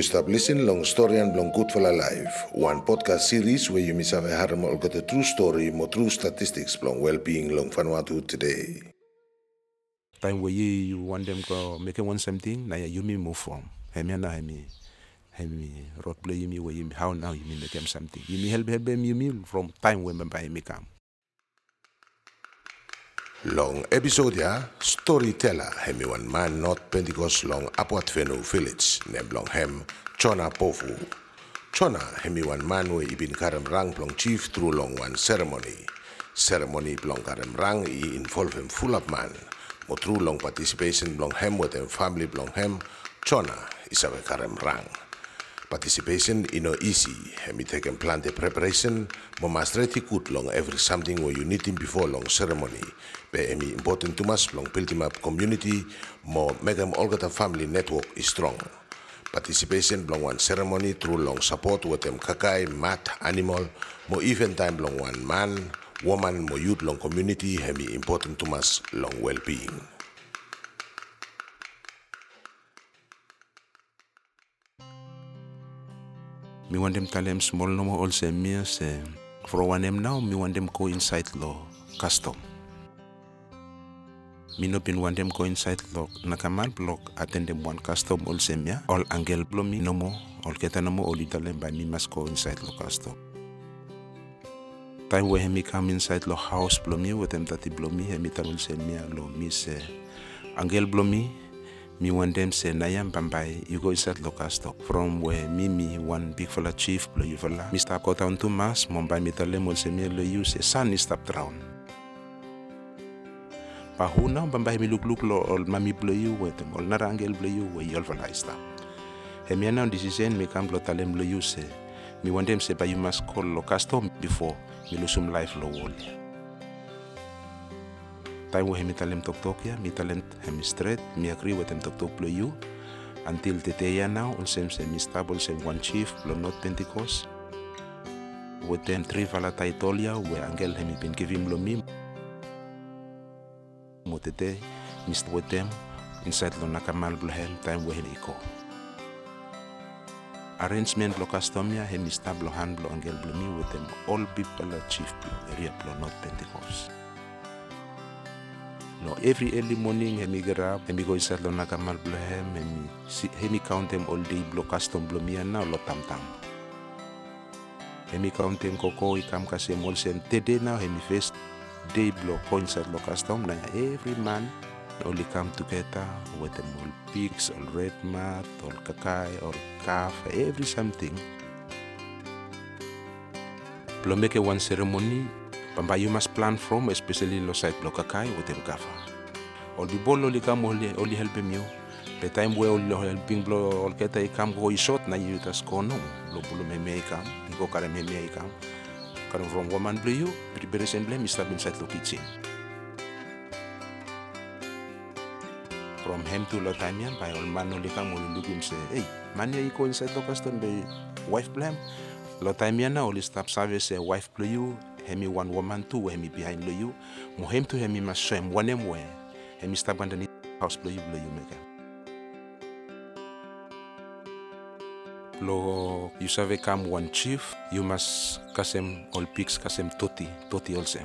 You stop listening long story and long good for life. One podcast series where you miss have a harm or got a true story, more true statistics long well-being long Vanuatu today. time where you, want them go make one something na you me move from hemi na hemi hemi road play you me where you how now you me make them something you me help help them you me from time when by me come Long episode ya, storyteller hemi one man not Pentecost long Apuat village named long hem Chona Pofu. Chona hemi we ibin karem rang plong chief through long one ceremony. Ceremony plong karem rang i involve him full of man. Mo through long participation plong hem with him family plong hem Chona is a karem rang. Participation is no easy. Hemi and plan the preparation, mo mastreti kut long every something where you need him before long ceremony. Be emi important to us long building up community, mo make them all got a family network is strong. Participation long one ceremony through long support with them kakai, mat, animal, mo even time long one man, woman, mo youth long community, hemi important to us long well-being. Me want them tell them small no more also me say for one them now me want them go inside law custom. Me no been want them go inside law nakaman block attend them one custom also me all angel blow me no more all keta no more all tell them by me must go inside law custom. Time where me come inside law house blow me with them that blow me me tell say me lo me say angel blow me me want them say Nayam Bambai, you go inside Locasto. From where Mimi, one big fella chief, blow you fella. Mr. Kota on two mas, Mumbai me tell them will say me lo you say sun is stop drown. Pahuna Bambai me look look lo all mami blow you with them, all narangel blow you where you fella stop. Hemi now decision me come lo talem blow you say. Me want them say but you must call Locasto before me lose some life lo wall. Time wo hemi talem tok tok ya mi talent hemi straight. Mi agree with them tok tok plo you. Until tete ya now on sem mi stable sem one chief plo not pentecost with them three vala taitolia we angel hemi been give him lo mi mo tete mi with them. Inside lo nakamal blo hem time we hemi ko arrangement lo custom ya hemi stable hand blo angel blo mi with them all people chief blo area blo not pentecost No, every early morning, hemi get up, hemi go inside lo nakamal blohem, hemi, hemi count them all day blo custom blo mia now lo tam tam. Hemi count them koko ikam kasi mol sen tede now hemi first day blo ko inside lo custom na every man only come together with them all pigs, all red mat, all kakai, all calf, every something. Blo make one ceremony Pamba you must plan from, especially lo site lo kakai with them gafa. Ol bi bolo li kam oli oli help you. The time where oli lo helping blo ol keta ikam go shot na you tas kono lo bulo me me ikam, go kare me ikam. Kare from woman blue you, preparation blame is inside lo kitchen. From him to lo time yan, by all man oli kam oli look him say, hey, man ya iko inside lo custom be wife blame. Lo time yan na stop service wife blue you, hemi one woman two hemi behind lo you mo hem to hemi mas swem one em we hemi stop underneath house blow you blow you make lo you save come one chief. You must kasem all pigs kasem toti toti also.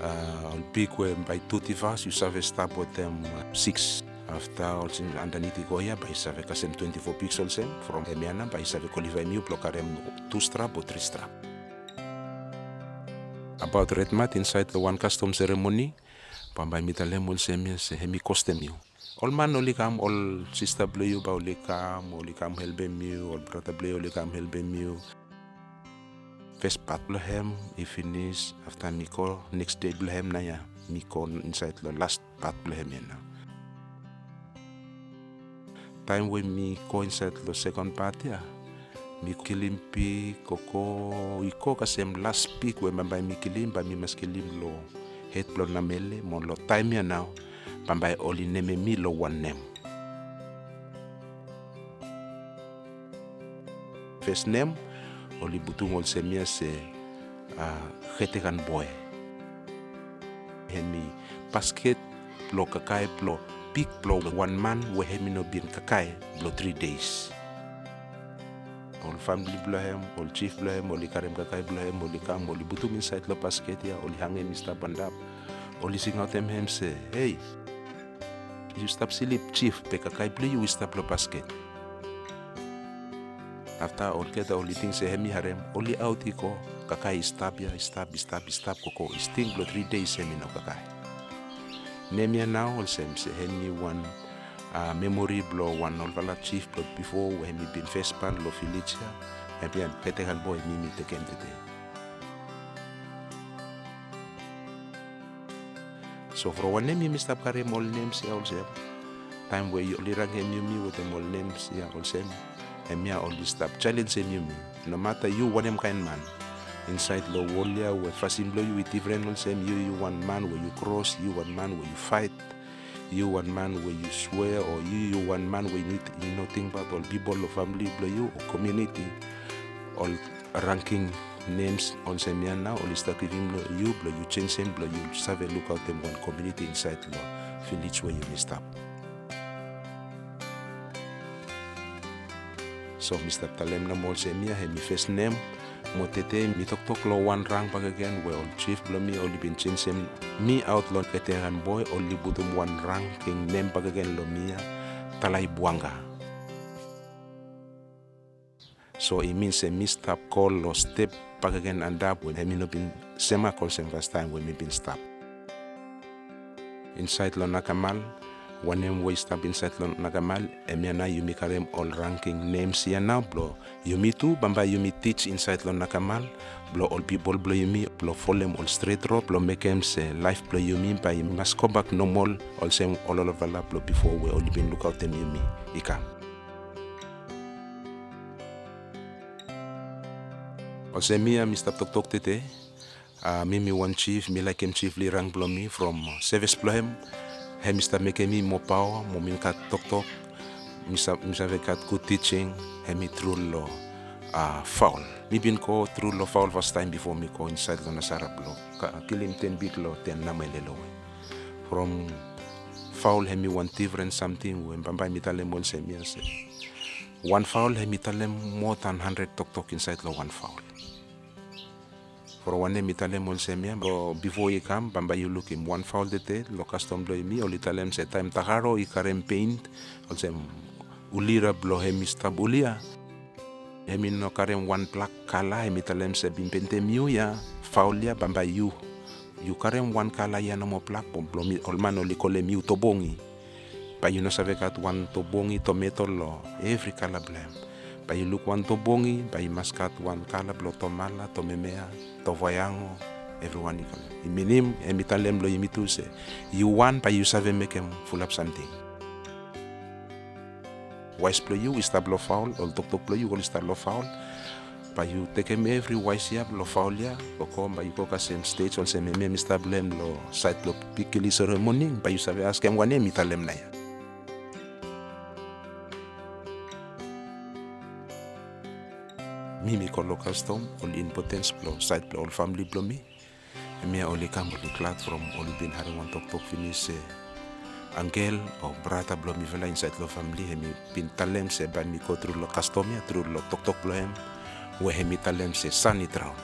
Uh, all pig we by toti fast you save stop with them uh, six. After also underneath the goya by save kasem 24 pigs also from hemiana by save qualify new block two strap or three strap about red mat inside the one custom ceremony. Pambay mitalem ol semia se hemi custom you all man oli kam all sister blue you ba oli kam oli kam helbe you all brother blue oli kam helbe you first part blehem i finish. After mi ko next day blehem na ya. Mi ko inside the last part blehem ya na. Time when mi ko inside the second part ya mi kilim pi koko iko kasem last peak we bambay mi kilim ba mi mas kilim lo het blo na mele mon lo time ya now bambay oli neme mi lo one name. First name oli butung ol semia se uh, hete kan boy. Hemi basket plo kakai plo big blow one man we hemi no bin kakai blow three days ol family blahem ol chief blahem oli karem kakai blahem oli kam oli butum lo basket ya oli hange mista bandap oli sing out them hem say hey you stop sleep chief pe kakai play you stop lo basket after ol keta oli ting se hemi harem oli out iko kakai stop ya stop stop stop koko sting blow three days hemi no kakai. Nemia now ol sem se hemi one uh, memory blow one ol vala chief but before we hemi bin first pan lo Felicia hemi an pete hal boy mimi te kem tete. So for one name mi stop kare mol names ya sem time where you lirang hemi mi with the mol names ya sem hemi ya ol stop challenge mi no matter you what kind man. Inside lo wolia where fasin blow you with different same you you one man where you cross you one man where you fight you one man where you swear or you you one man where you need you know think about all people or family blow you or community all ranking names yan now all start giving you blow you change him blow you have a look out them one community inside lo village where you messed up so Mr. Talem na mol se mia he mi first name mo tete mi tok tok lo one rank back again where all chief blow me only been change him me outlaw veteran boy only butum one rank king name back again lo mia talay buanga. So it means a mistap call lo step back again and up when hemi no been sema call same first time when me been stop. Inside lo nakamal one name way stop inside lo nakamal emiana yumi karem all ranking names ya now blo yumi tu bamba yumi teach inside lo nakamal blo all people blo yumi blo folem all straight road blo make em say life blo yumi by yumi must come back no more. All same all over la blo before we only been look out them yumi same me Mr. Tok Tok tete uh, mimi one chief mi like him chief li rang blo me from service blo him he Mr. make me more power mo min kat Tok Tok Mr. Mr. kat good teaching he mi through lo uh, foul mi bin ko through lo foul first time before me ko inside lo nasara blo ka kilim ten big lo ten na mai lelo from foul he mi one different something when bamba mi tale mon se mi ase one foul he mi tale more than 100 Tok Tok inside lo one foul for one mi talem ol semia bro before you come bamba you look him one foul dete lo custom blow mi oli talem se time taharo i karem paint. Ol sem ulira blow hemi stab ulia hemi no karem one black kala hemi talem se bimpente miu ya foul ya bamba you. You karem one kala ya no mo black. Bom blow mi ol man miu tobongi. Pa you no kat one tobongi tomato lo every kala blem pa you look one tobongi pa you maskat one kala blow tomala tomemea to voyango everyone ikon iminim emitalem lo imitu se you want pa you save make him full up something. Wise play you start lo foul or tok tok play you will start lo foul. Pa you take him every wise ya lo foul ya o ko pa you go ka same stage or same me mr blem lo site lo pikili ceremony pa you save ask him one emitalem na ya mimi ko lo custom all impotence blow side blow all family blow me. Mia oli kam oli clat from oli bin hari one tok tok finish se angel o brata blow mi vela inside lo family hemi bin talem se ban mi ko through lo ya through lo tok tok blow hem we hemi talem se sunny traum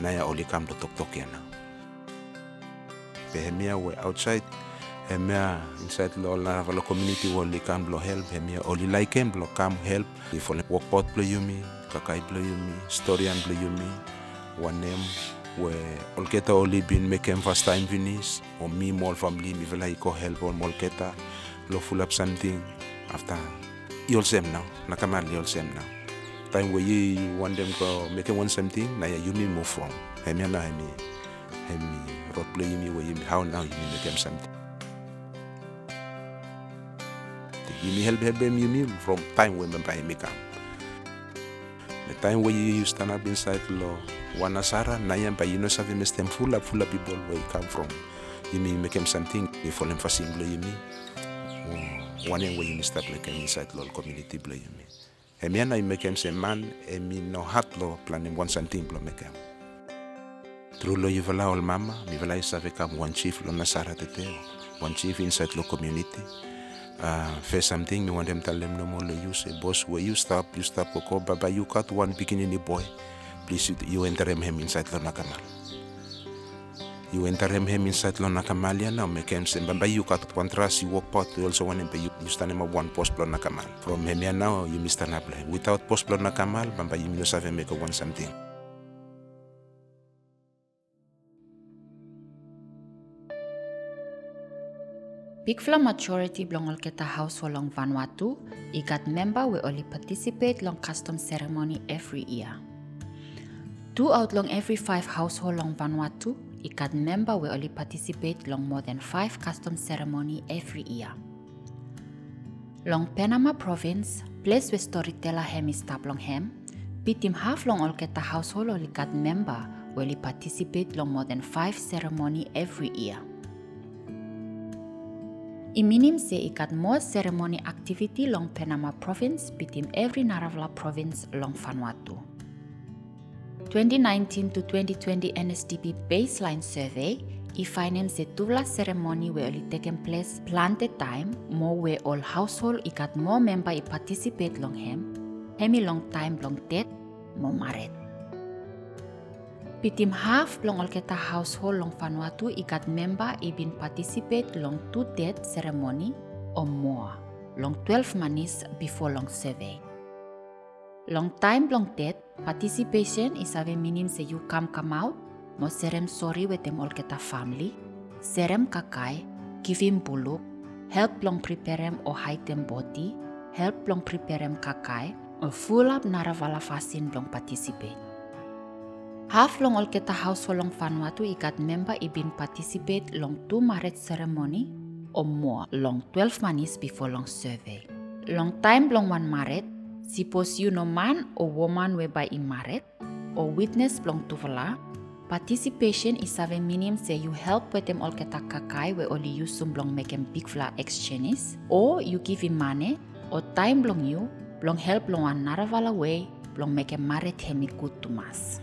na ya oli kam lo tok tok ya na. Pe hemia we outside hemia inside lo la lo community wo li kam lo help. Hemia oli like em lo kam help. If ole work pot blo yumi kakai blo yumi storyan blo yumi wanem we ol keta oli bin make em first time vinis o mi mol family mi vela iko help on mol keta lo full up something after. Yol sem now. Nakamal yol sem now. Time where you want them go make one something na ya yumi move from hemia na hemi hemi rot blo yumi where yumi how now yumi make em something Yumi help help them Yumi from time when Bamba Yumi come. The time where you stand up inside law, Wanasara, Nayam, but you know miss them full up, full of people where you come from. Yumi make them something, you fall them for simple Yumi. One way you start like inside law community. Emiana you make them say man, emi no hat lo plan them one something blow make them. True lo you vala ol mama, mi vala you save come one chief lo Nasara teteo. one chief inside the community. Uh, first something, me want them tell them no more. You say, boss, where you stop, you stop. Koko, baba, you got one beginning boy. Please, you, you enter him, him inside the nakamal. You enter him, him inside the nakamal. Ya now, me can say, baba, you got one trust, you walk part. You also want him, you, you stand him at one post blow nakamal. From him, ya now, you miss stand up. Without post blow nakamal, baba, you must have him make one something. Big fla majority belong ol kita household long Vanuatu, ikat member we only participate long custom ceremony every year. Two out long every five household long Vanuatu, ikat member we only participate long more than five custom ceremony every year. Long Penama province, place where storyteller hem is tap long hem, bitim half long ol kita household ol ikat member we only participate long more than five ceremony every year. Iminim se ikat more ceremony activity long Penama province bitim every Naravala province long Vanuatu. 2019 to 2020 NSDP baseline survey i finance se tuvla ceremony we only taken place planted time mo we all household ikat more member i participate long hem hemi long time long tet mo maret. Bitim half long ol household long Vanuatu ikat member ibin participate long two death ceremony or more, long 12 manis before long survey. Long time long death, participation is ave minim se you come come out, mo serem sorry with them ol family, serem kakai, give him buluk, help long prepare him or hide them body, help long prepare him kakai, or full up naravala fasin long participate. Half long ol keta household long Vanuatu ikat member ibin participate long two marriage ceremony or more long 12 manis before long survey. Long time long one married, suppose you know man or woman whereby in married or witness long tuvala, participation is a minimum say you help with them all keta kakai we only use some long make big fla exchanges or you give him money or time long you long help long one naravala way long make him married hemi good to mass.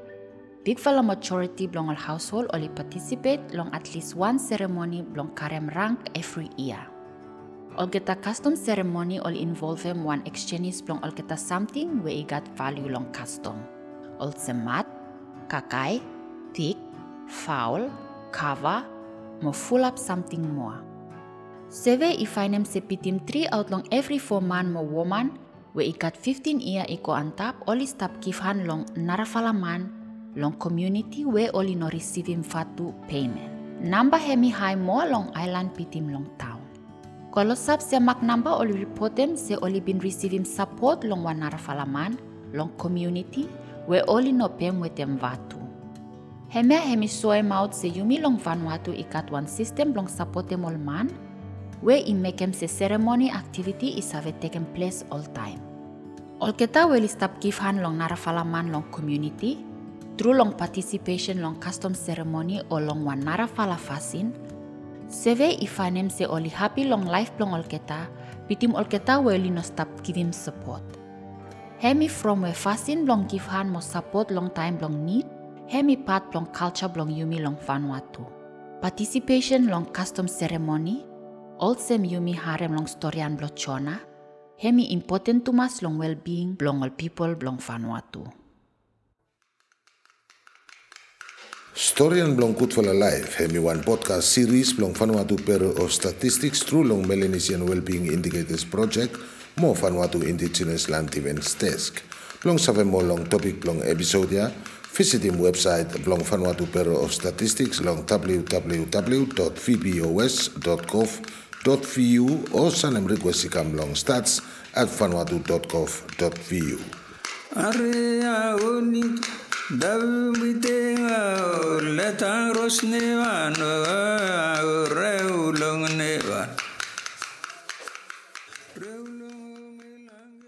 Big fella majority belong all household only participate long at least one ceremony belong karem rank every year. Kita custom ceremony all involve one exchange belong all kita something where i got value long custom. All semat, kakai, thick, foul, cover, mo full up something more. Seve if i find them sepitim three out long every four man mo woman where i got 15 year iko antap only stop give hand long narafala man long community where only no receiving vatu payment. Number hemi high more long island pitim long town. Kalau sab se mak number only report them se only been receiving support long wanara falaman long community where only no pay with them vatu. Hemi hemi soe maut se yumi long Vanuatu ikat one system long support them all man where i make them se ceremony activity is have taken place all time. Will stop give hand long narafalaman long community through long participation long custom ceremony o long wan nara fala fasin, seve ifanem se oli happy long life long olketa, bitim olketa weli no stop give support. Hemi from we fasin long give han mo support long time long need, hemi part long culture long yumi long Vanuatu. Participation long custom ceremony, also yumi harem long storyan blochona, hemi important to mas long well-being long all people long Vanuatu. Storian blong Good for Life hemi one podcast series blong Vanuatu Bureau of Statistics through long Melanesian Wellbeing Indicators Project mo Vanuatu Indigenous Land Events Desk. Blong save mo long topic blong episode ya, visit website blong Vanuatu Bureau of Statistics long www.vbos.gov.vu o sanem request ikam long stats at vanuatu.gov.vu. unik Dawmitenga letang ros nevan reulong nevan